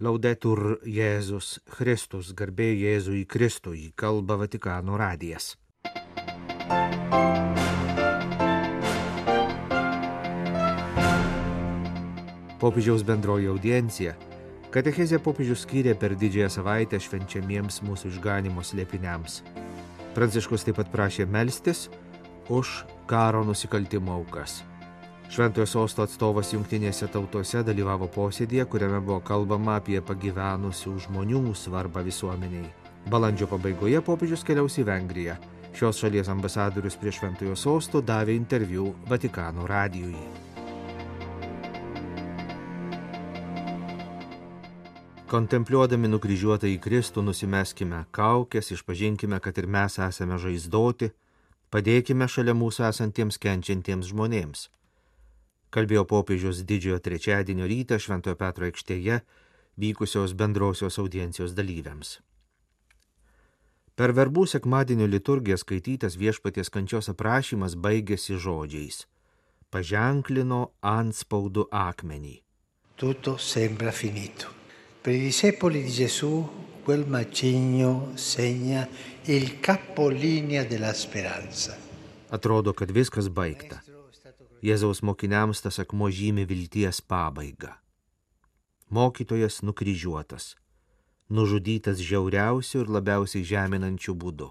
Laudetur Jėzus Kristus, garbė Jėzui Kristui, kalba Vatikano radijas. Popiežiaus bendroji audiencija. Katechezė popiežius skyrė per didžiąją savaitę švenčiamiems mūsų išganimo slėpiniams. Pranciškus taip pat prašė melstis už karo nusikaltimo aukas. Šventojo sosto atstovas jungtinėse tautose dalyvavo posėdėje, kuriame buvo kalbama apie pagyvenusių žmonių svarbą visuomeniai. Balandžio pabaigoje popiežius keliaus į Vengriją. Šios šalies ambasadorius prie Šventojo sosto davė interviu Vatikano radijui. Kontempliuodami nukryžiuotą į Kristų nusimeskime kaukės, išpažinkime, kad ir mes esame žaizdoti, padėkime šalia mūsų esantiems kenčiantiems žmonėms. Kalbėjo popiežius didžiojo trečiadienio rytą Šventojo Petro aikštėje vykusios bendrosios audiencijos dalyviams. Per verbų sekmadienio liturgiją skaitytas viešpaties kančios aprašymas baigėsi žodžiais - paženklino ant spaudų akmenį. Tutto sembra finito. Per i discepoli di Gesù quel macigno segna il capolinea della speranza. Atrodo, kad viskas baigta. Jėzaus mokiniams tas akmo žymi vilties pabaigą. Mokytojas nukryžiuotas, nužudytas žiauriausių ir labiausiai žeminančių būdų.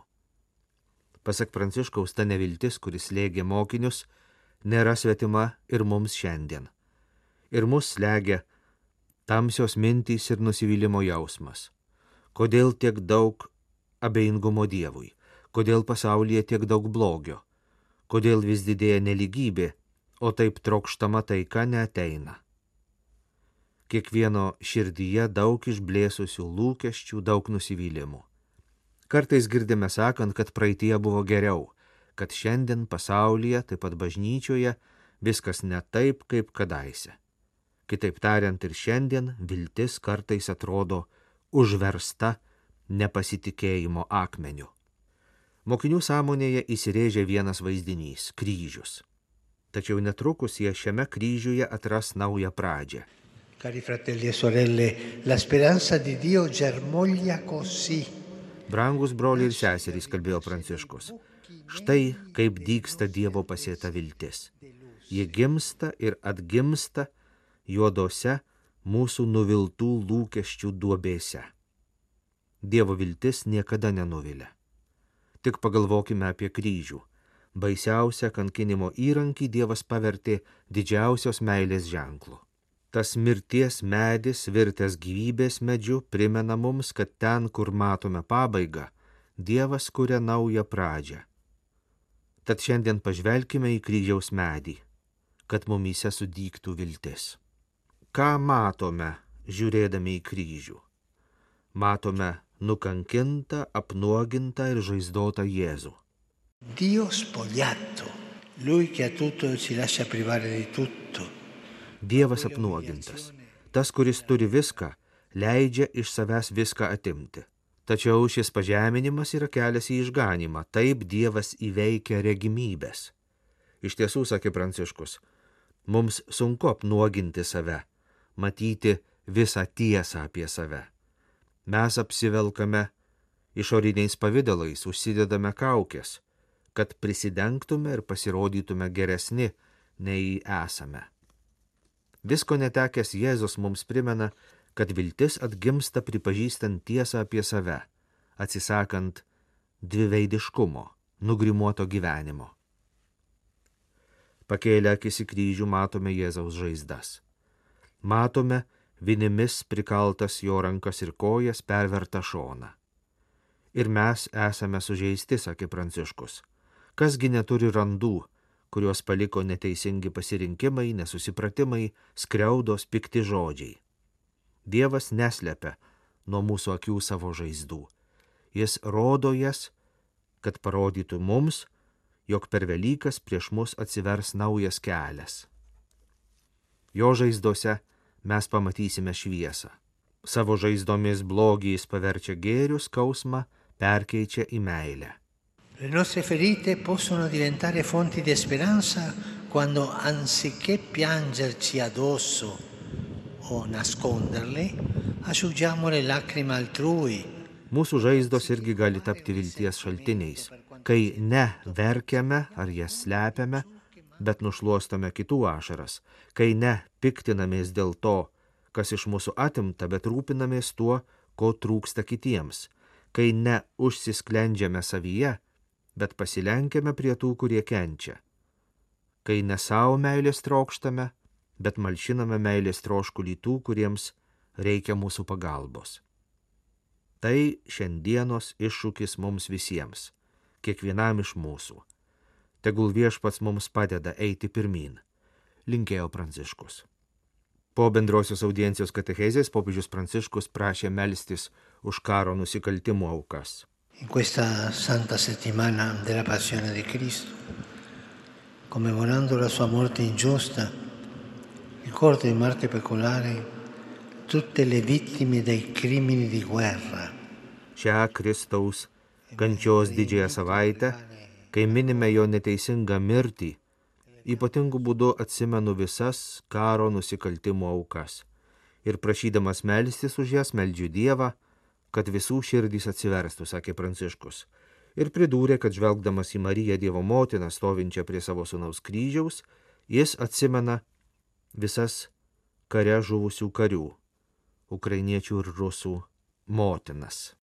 Pasak Pranciškaus, ta neviltis, kuris lėgė mokinius, nėra svetima ir mums šiandien. Ir mus slegia tamsios mintys ir nusivylimo jausmas. Kodėl tiek daug abejingumo Dievui, kodėl pasaulyje tiek daug blogio, kodėl vis didėja neligybė, o taip trokštama taika neteina. Kiekvieno širdyje daug išblėsusių lūkesčių, daug nusivylimų. Kartais girdime sakant, kad praeitie buvo geriau, kad šiandien pasaulyje, taip pat bažnyčioje, viskas ne taip, kaip kadaise. Kitaip tariant, ir šiandien viltis kartais atrodo užversta nepasitikėjimo akmeniu. Mokinių sąmonėje įsirėžė vienas vaizdinys - kryžius. Tačiau netrukus jie šiame kryžiuje atras naują pradžią. Cari fratelli e sorelle, la speranza di Dio germoglia così. Brangus broliai ir seserys, kalbėjo Pranciškus. Štai kaip dyksta Dievo pasėta viltis. Ji gimsta ir atgimsta juodose mūsų nuviltų lūkesčių duobėse. Dievo viltis niekada nenuvilia. Tik pagalvokime apie kryžių. Baisiausią kankinimo įrankį Dievas pavertė didžiausios meilės ženklu. Tas mirties medis virtęs gyvybės medžiu primena mums, kad ten, kur matome pabaigą, Dievas kuria naują pradžią. Tad šiandien pažvelkime į kryžiaus medį, kad mumyse sudygtų viltis ką matome žiūrėdami į kryžių? Matome nukankintą, apnuogintą ir žaizdotą Jėzų. Dio spogliato, lui che a tutto si lascia privare di tutto. Dievas apnuogintas, tas, kuris turi viską, leidžia iš savęs viską atimti. Tačiau šis pažeminimas yra kelias į išganimą, taip Dievas įveikia regimybės. Iš tiesų, sakė Pranciškus, mums sunku apnuoginti save, matyti visą tiesą apie save. Mes apsivelkame išoriniais pavydalais, užsidedame kaukės, kad prisidengtume ir pasirodytume geresni, nei esame. Visko netekęs Jėzus mums primena, kad viltis atgimsta pripažįstant tiesą apie save, atsisakant dviveidiškumo, nugrimuoto gyvenimo. Pakėlę akis į kryžių matome Jėzaus žaizdas matome vinimis prikaltas jo rankas ir kojas pervertą šoną. Ir mes esame sužeisti, sakė Pranciškus. Kasgi neturi randų, kuriuos paliko neteisingi pasirinkimai, nesusipratimai, skriaudos, pikti žodžiai. Dievas neslepia nuo mūsų akių savo žaizdų. Jis rodo jas, kad parodytų mums, jog per Velykas prieš mus atsivers naujas kelias. Jo žaizdose mes pamatysime šviesą. Savo žaizdomis blogį jis paverčia gėrių skausmą, perkeičia į meilę. Le nostre ferite possono diventare fonti di speranza quando anziché piangerci addosso o nasconderle, asciuggiamo le lacrime altrui. Mūsų žaizdos irgi gali tapti vilties šaltiniais, kai ne verkiame ar jas slepiame, bet nušluostome kitų ašaras, kai ne piktinamės dėl to, kas iš mūsų atimta, bet rūpinamės tuo, ko trūksta kitiems, kai ne užsisklendžiame savyje, bet pasilenkiame prie tų, kurie kenčia, kai ne savo meilės trokštame, bet malšiname meilės troškulį tų, kuriems reikia mūsų pagalbos. Tai šiandienos iššūkis mums visiems, kiekvienam iš mūsų. Tegul viešpats mums padeda eiti pirmin, linkėjo Pranciškus. Po bendrosios audiencijos katechezės popiežius Pranciškus prašė melstis už karo nusikaltimų aukas. In questa santa settimana della passione di Cristo, commemorando la sua morte ingiusta, ricorda in Marte Pecolare tutte le vittime dei crimini di guerra. Šią Kristaus kančios didžiąją savaitę, kai minime jo neteisingą mirtį, ypatingu būdu atsimenu visas karo nusikaltimų aukas ir prašydamas melstis už jas meldžiu Dievą, kad visų širdys atsiverstų, sakė Pranciškus. Ir pridūrė, kad žvelgdamas į Mariją Dievo motiną stovinčią prie savo sunaus kryžiaus, jis atsimena visas kare žuvusių karių - ukrainiečių ir rusų motinas.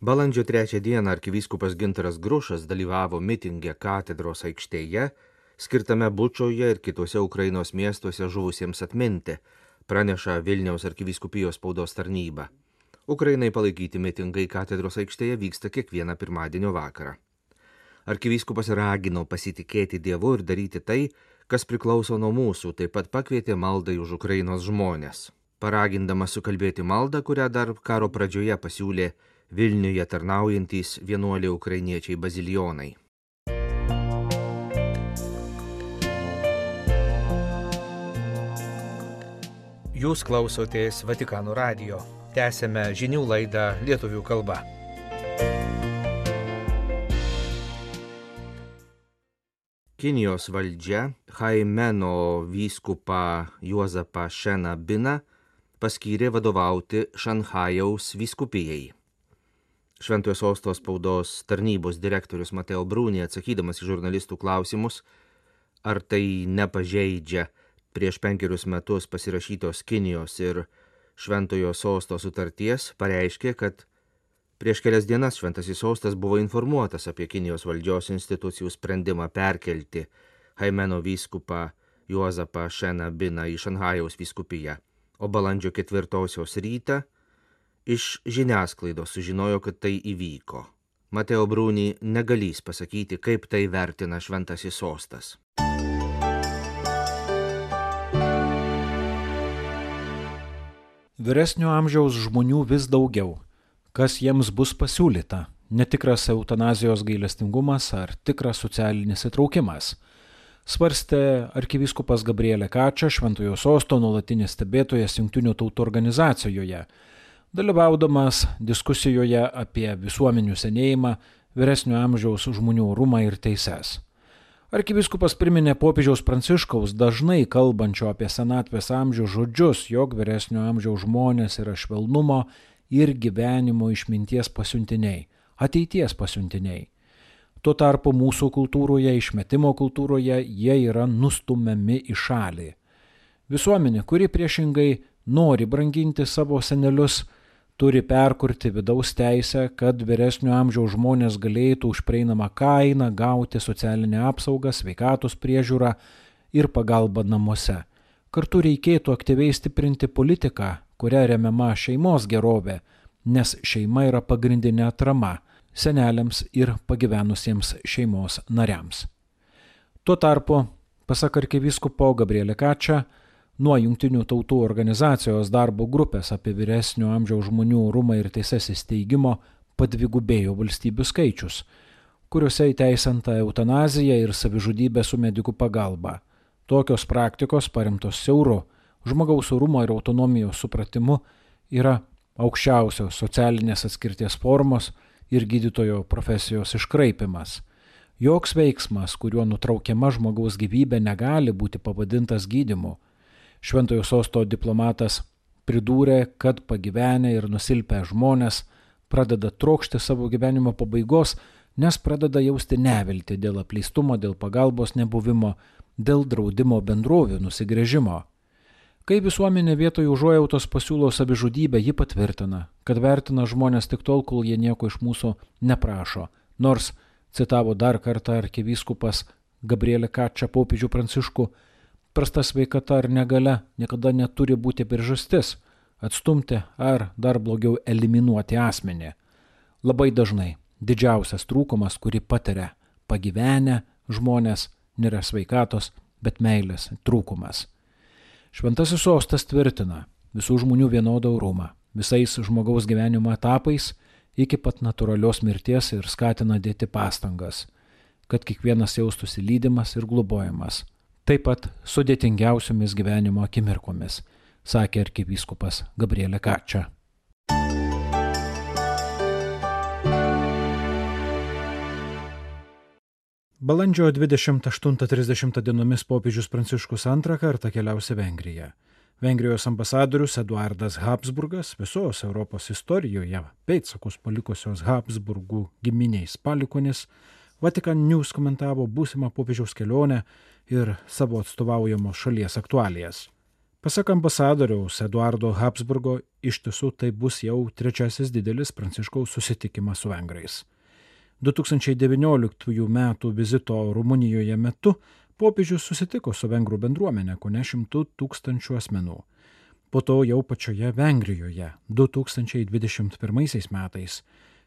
Balandžio trečią dieną arkivyskupas Gintaras Grušas dalyvavo mitingė katedros aikštėje, skirtame Bučoje ir kitose Ukrainos miestuose žuvusiems atminti, praneša Vilniaus arkiviskupijos spaudos tarnyba. Ukrainai palaikyti mitingai katedros aikštėje vyksta kiekvieną pirmadienio vakarą. Arkivyskupas ragino pasitikėti Dievu ir daryti tai, kas priklauso nuo mūsų, taip pat pakvietė maldai už Ukrainos žmonės. Paragindamas sukalbėti maldą, kurią dar karo pradžioje pasiūlė Vilniuje tarnaujantys vienuoliai ukrainiečiai bazilionai. Jūs klausotės Vatikanų radio. Tęsėme žinių laidą lietuvių kalba. Kinijos valdžia Haimeno vyskupą Juozapą Šeną Biną paskyrė vadovauti Šanhajaus vyskupijai. Šventojo sostos spaudos tarnybos direktorius Mateo Brūnė atsakydamas į žurnalistų klausimus, ar tai nepažeidžia prieš penkerius metus pasirašytos Kinijos ir Šventojo sosto sutarties pareiškė, kad prieš kelias dienas Šventasis sostas buvo informuotas apie Kinijos valdžios institucijų sprendimą perkelti Haimeno vyskupą Juozapą Šeną Biną į Šanhajaus vyskupiją, o balandžio ketvirtosios rytą iš žiniasklaidos sužinojo, kad tai įvyko. Mateo Brūnį negalys pasakyti, kaip tai vertina Šventasis sostas. Vyresnio amžiaus žmonių vis daugiau. Kas jiems bus pasiūlyta? Netikras eutanazijos gailestingumas ar tikras socialinis įtraukimas? Svarstė arkivyskupas Gabrielė Kačia, Šventojo sosto nuolatinis stebėtojas Junktinių tautų organizacijoje, dalyvaudamas diskusijoje apie visuomenių senėjimą, vyresnio amžiaus žmonių orumą ir teises. Arkivyskupas priminė popiežiaus pranciškaus dažnai kalbančio apie senatvės amžių žodžius, jog vyresnio amžiaus žmonės yra švelnumo ir gyvenimo išminties pasiuntiniai, ateities pasiuntiniai. Tuo tarpu mūsų kultūroje, išmetimo kultūroje jie yra nustumiami į šalį. Visuomenė, kuri priešingai nori branginti savo senelius, turi perkurti vidaus teisę, kad vyresnio amžiaus žmonės galėtų už prieinamą kainą gauti socialinę apsaugą, sveikatos priežiūrą ir pagalbą namuose. Kartu reikėtų aktyviai stiprinti politiką, kuria remiama šeimos gerovė, nes šeima yra pagrindinė atrama seneliams ir pagyvenusiems šeimos nariams. Tuo tarpu, pasak arkivyskupo Gabrielė Kačia, nuo Junktinių tautų organizacijos darbo grupės apie vyresnio amžiaus žmonių rūmą ir teises įsteigimo padvigubėjo valstybių skaičius, kuriuose įteisinta eutanazija ir savižudybė su medikų pagalba. Tokios praktikos paremtos siauru žmogaus orumo ir autonomijos supratimu yra aukščiausios socialinės atskirties formos ir gydytojo profesijos iškraipimas. Joks veiksmas, kuriuo nutraukiama žmogaus gyvybė, negali būti pavadintas gydimu. Šventojo sosto diplomatas pridūrė, kad pagyvenę ir nusilpę žmonės pradeda trokšti savo gyvenimo pabaigos, nes pradeda jausti nevilti dėl apleistumo, dėl pagalbos nebuvimo, dėl draudimo bendrovių nusigrėžimo. Kai visuomenė vietoj užuojautos pasiūlo savižudybę, ji patvirtina, kad vertina žmonės tik tol, kol jie nieko iš mūsų neprašo, nors, citavo dar kartą arkivyskupas Gabrielė Kačia popiežių pranciškų, prasta sveikata ar negale niekada neturi būti priežastis atstumti ar dar blogiau eliminuoti asmenį. Labai dažnai didžiausias trūkumas, kurį patiria pagyvenę žmonės, nėra sveikatos, bet meilės trūkumas. Šventasis sostas tvirtina visų žmonių vienodą orumą, visais žmogaus gyvenimo etapais iki pat natūralios mirties ir skatina dėti pastangas, kad kiekvienas jaustųsi lydimas ir globojamas, taip pat sudėtingiausiomis gyvenimo akimirkomis, sakė arkivyskupas Gabrielė Kačia. Balandžio 28-30 dienomis popiežius Pranciškus antrą kartą keliausi Vengriją. Vengrijos ambasadorius Eduardas Habsburgas visos Europos istorijoje pėdsakus palikusios Habsburgų giminiais palikonis Vatikan News komentavo būsimą popiežiaus kelionę ir savo atstovaujamos šalies aktualijas. Pasak ambasadoriaus Eduardo Habsburgo, iš tiesų tai bus jau trečiasis didelis Pranciškaus susitikimas su vengrais. 2019 m. vizito Rumunijoje metu popiežius susitiko su vengrų bendruomenė, ko ne šimtų tūkstančių asmenų. Po to jau pačioje Vengrijoje 2021 metais,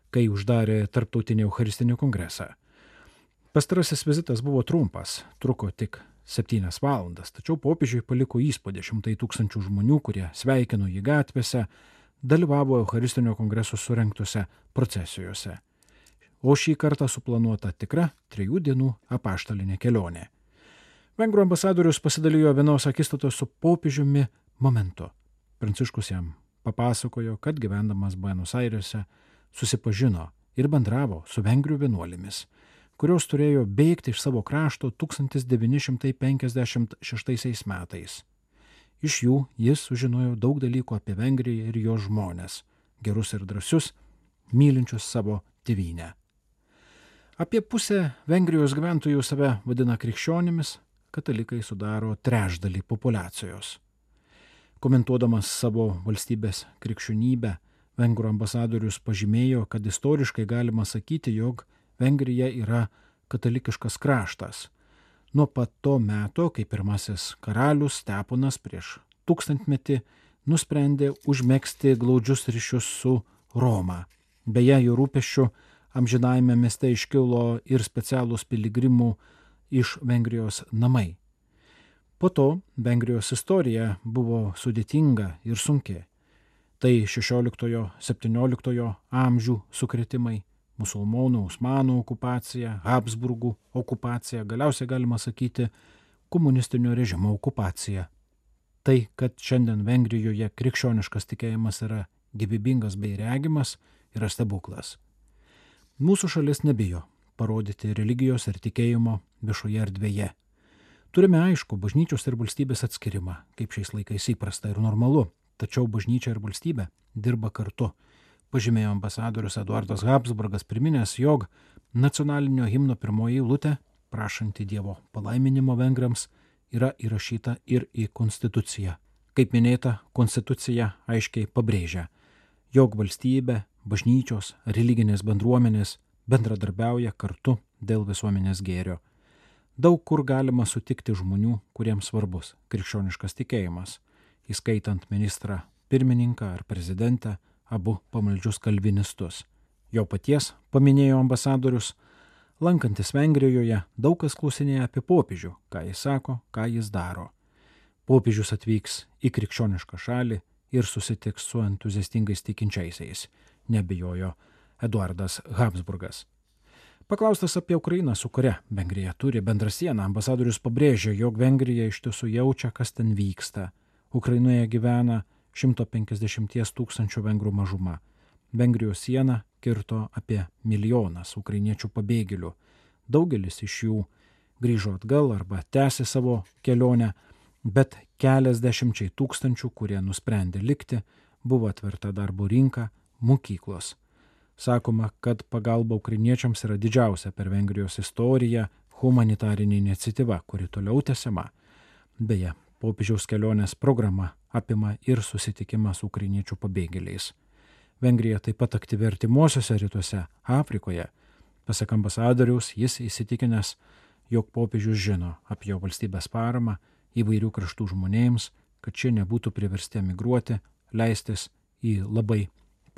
kai uždarė Tarptautinį Eucharistinį kongresą. Pastarasis vizitas buvo trumpas, truko tik septynias valandas, tačiau popiežiui paliko įspūdį šimtai tūkstančių žmonių, kurie sveikino jį gatvėse, dalyvavo Eucharistinio kongreso surinktose procesijose o šį kartą suplanuota tikra trijų dienų apaštalinė kelionė. Vengrų ambasadorius pasidalijo vienos akistatos su popiežiumi momentu. Pranciškus jam papasakojo, kad gyvendamas Buenos Airėse susipažino ir bendravo su vengrių vienuolėmis, kurios turėjo bėgti iš savo krašto 1956 metais. Iš jų jis sužinojo daug dalykų apie Vengriją ir jos žmonės, gerus ir drąsius, mylinčius savo tėvynę. Apie pusę Vengrijos gyventojų save vadina krikščionimis, katalikai sudaro trešdalį populacijos. Komentuodamas savo valstybės krikščionybę, vengrų ambasadorius pažymėjo, kad istoriškai galima sakyti, jog Vengrija yra katalikiškas kraštas. Nuo pat to meto, kai pirmasis karalius Steponas prieš tūkstantmetį nusprendė užmėgsti glaudžius ryšius su Roma. Beje, jų rūpešių amžinajame mieste iškilo ir specialūs piligrimų iš Vengrijos namai. Po to Vengrijos istorija buvo sudėtinga ir sunki. Tai 16-17 amžių sukretimai, musulmonų, osmanų okupacija, Habsburgų okupacija, galiausiai galima sakyti komunistinio režimo okupacija. Tai, kad šiandien Vengrijoje krikščioniškas tikėjimas yra gyvybingas bei regimas, yra stebuklas. Mūsų šalis nebijo parodyti religijos ir tikėjimo viešoje erdvėje. Turime aišku bažnyčios ir valstybės atskirimą, kaip šiais laikais įprasta ir normalu, tačiau bažnyčia ir valstybė dirba kartu. Pažymėjo ambasadorius Eduardas Habsburgas priminęs, jog nacionalinio himno pirmoji eilutė, prašanti Dievo palaiminimo vengrams, yra įrašyta ir į Konstituciją. Kaip minėta, Konstitucija aiškiai pabrėžia, jog valstybė bažnyčios, religinės bendruomenės bendradarbiauja kartu dėl visuomenės gėrio. Daug kur galima sutikti žmonių, kuriems svarbus krikščioniškas tikėjimas, įskaitant ministrą pirmininką ar prezidentę, abu pamaldžius kalvinistus. Jo paties, paminėjo ambasadorius, lankantis Vengrijoje, daug kas klausinėja apie popiežių, ką jis sako, ką jis daro. Popiežius atvyks į krikščionišką šalį ir susitiks su entuziastingais tikinčiaisiais nebijojo Eduardas Habsburgas. Paklaustas apie Ukrainą, su kuria Vengrija turi bendrą sieną, ambasadorius pabrėžė, jog Vengrija iš tiesų jaučia, kas ten vyksta. Ukrainoje gyvena 150 tūkstančių vengrų mažuma. Vengrijos sieną kirto apie milijonas ukrainiečių pabėgėlių. Daugelis iš jų grįžo atgal arba tęsė savo kelionę, bet keliasdešimčiai tūkstančių, kurie nusprendė likti, buvo atverta darbo rinka, mokyklos. Sakoma, kad pagalba ukrainiečiams yra didžiausia per Vengrijos istoriją humanitarinė iniciatyva, kuri toliau tęsiama. Beje, popiežiaus kelionės programa apima ir susitikimą su ukrainiečių pabėgėliais. Vengrija taip pat aktyvi artimuosiuose rytuose, Afrikoje. Pasak ambasadoriaus, jis įsitikinęs, jog popiežius žino apie jo valstybės paramą įvairių kraštų žmonėms, kad šie nebūtų priversti emigruoti, leistis į labai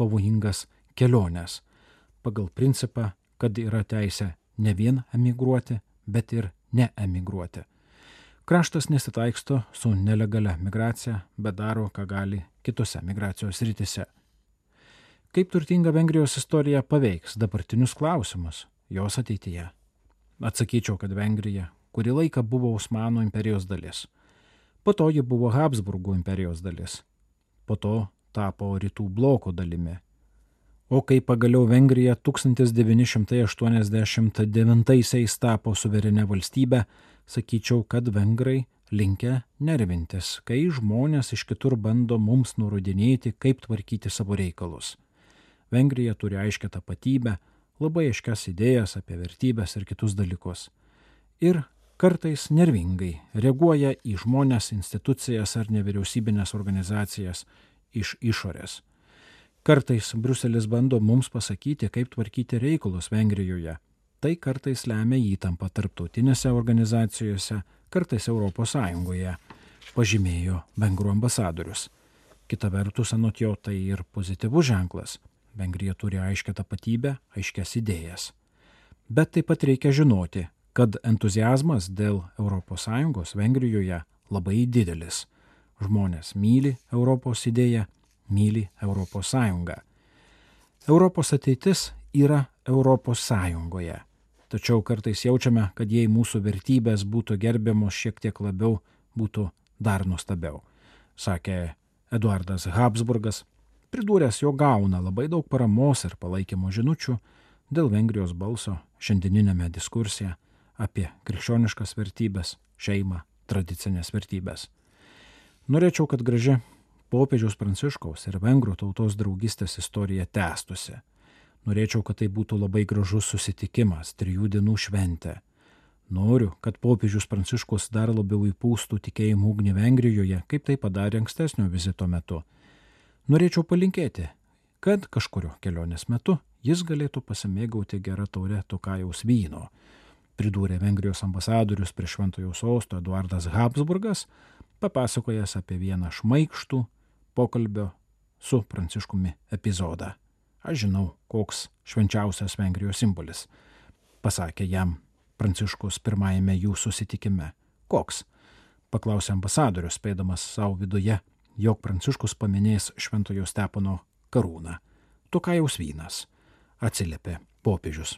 pavojingas keliones, pagal principą, kad yra teisė ne vien emigruoti, bet ir neemigruoti. Kraštas nesitaiksto su nelegalia migracija, bet daro, ką gali kitose migracijos rytise. Kaip turtinga Vengrijos istorija paveiks dabartinius klausimus jos ateityje? Atsakyčiau, kad Vengrija kurį laiką buvo Osmanų imperijos dalis. Po to ji buvo Habsburgų imperijos dalis. Po to tapo rytų bloko dalimi. O kai pagaliau Vengrija 1989-aisiais tapo suverenę valstybę, sakyčiau, kad vengrai linkę nervintis, kai žmonės iš kitur bando mums nurodinėti, kaip tvarkyti savo reikalus. Vengrija turi aiškę tapatybę, labai aiškias idėjas apie vertybės ir kitus dalykus. Ir kartais nervingai reaguoja į žmonės, institucijas ar nevyriausybinės organizacijas iš išorės. Kartais Bruselis bando mums pasakyti, kaip tvarkyti reikalus Vengrijoje. Tai kartais lemia įtampą tarptautinėse organizacijose, kartais ES, pažymėjo vengrų ambasadorius. Kita vertus, anot jo, tai ir pozityvus ženklas. Vengrija turi aiškę tapatybę, aiškias idėjas. Bet taip pat reikia žinoti, kad entuzijazmas dėl ES Vengrijoje labai didelis. Žmonės myli Europos idėją, myli Sąjungą. Europos ateitis yra Sąjungoje. Tačiau kartais jaučiame, kad jei mūsų vertybės būtų gerbiamos šiek tiek labiau, būtų dar nuostabiau, sakė Eduardas Habsburgas, pridūręs, jo gauna labai daug paramos ir palaikymo žinučių dėl Vengrijos balso šiandieninėme diskursė apie krikščioniškas vertybės, šeimą, tradicinės vertybės. Norėčiau, kad graži popiežiaus Pranciškaus ir vengrų tautos draugystės istorija tęstusi. Norėčiau, kad tai būtų labai gražus susitikimas, trijų dienų šventė. Noriu, kad popiežius Pranciškus dar labiau įpūstų tikėjimų ugnį Vengrijoje, kaip tai padarė ankstesnio vizito metu. Norėčiau palinkėti, kad kažkurio kelionės metu jis galėtų pasimėgauti gerą taurę Tukajaus vyno, pridūrė Vengrijos ambasadorius prie Šventojo sosto Eduardas Habsburgas, papasakojęs apie vieną šmaikštų pokalbio su Pranciškumi epizodą. Aš žinau, koks švenčiausias Vengrijos simbolis, pasakė jam Pranciškus pirmajame jų susitikime. Koks? paklausė ambasadorius, spėdamas savo viduje, jog Pranciškus paminės Šventojo Stepono karūną. Tukajaus vynas, atsiliepė popiežius.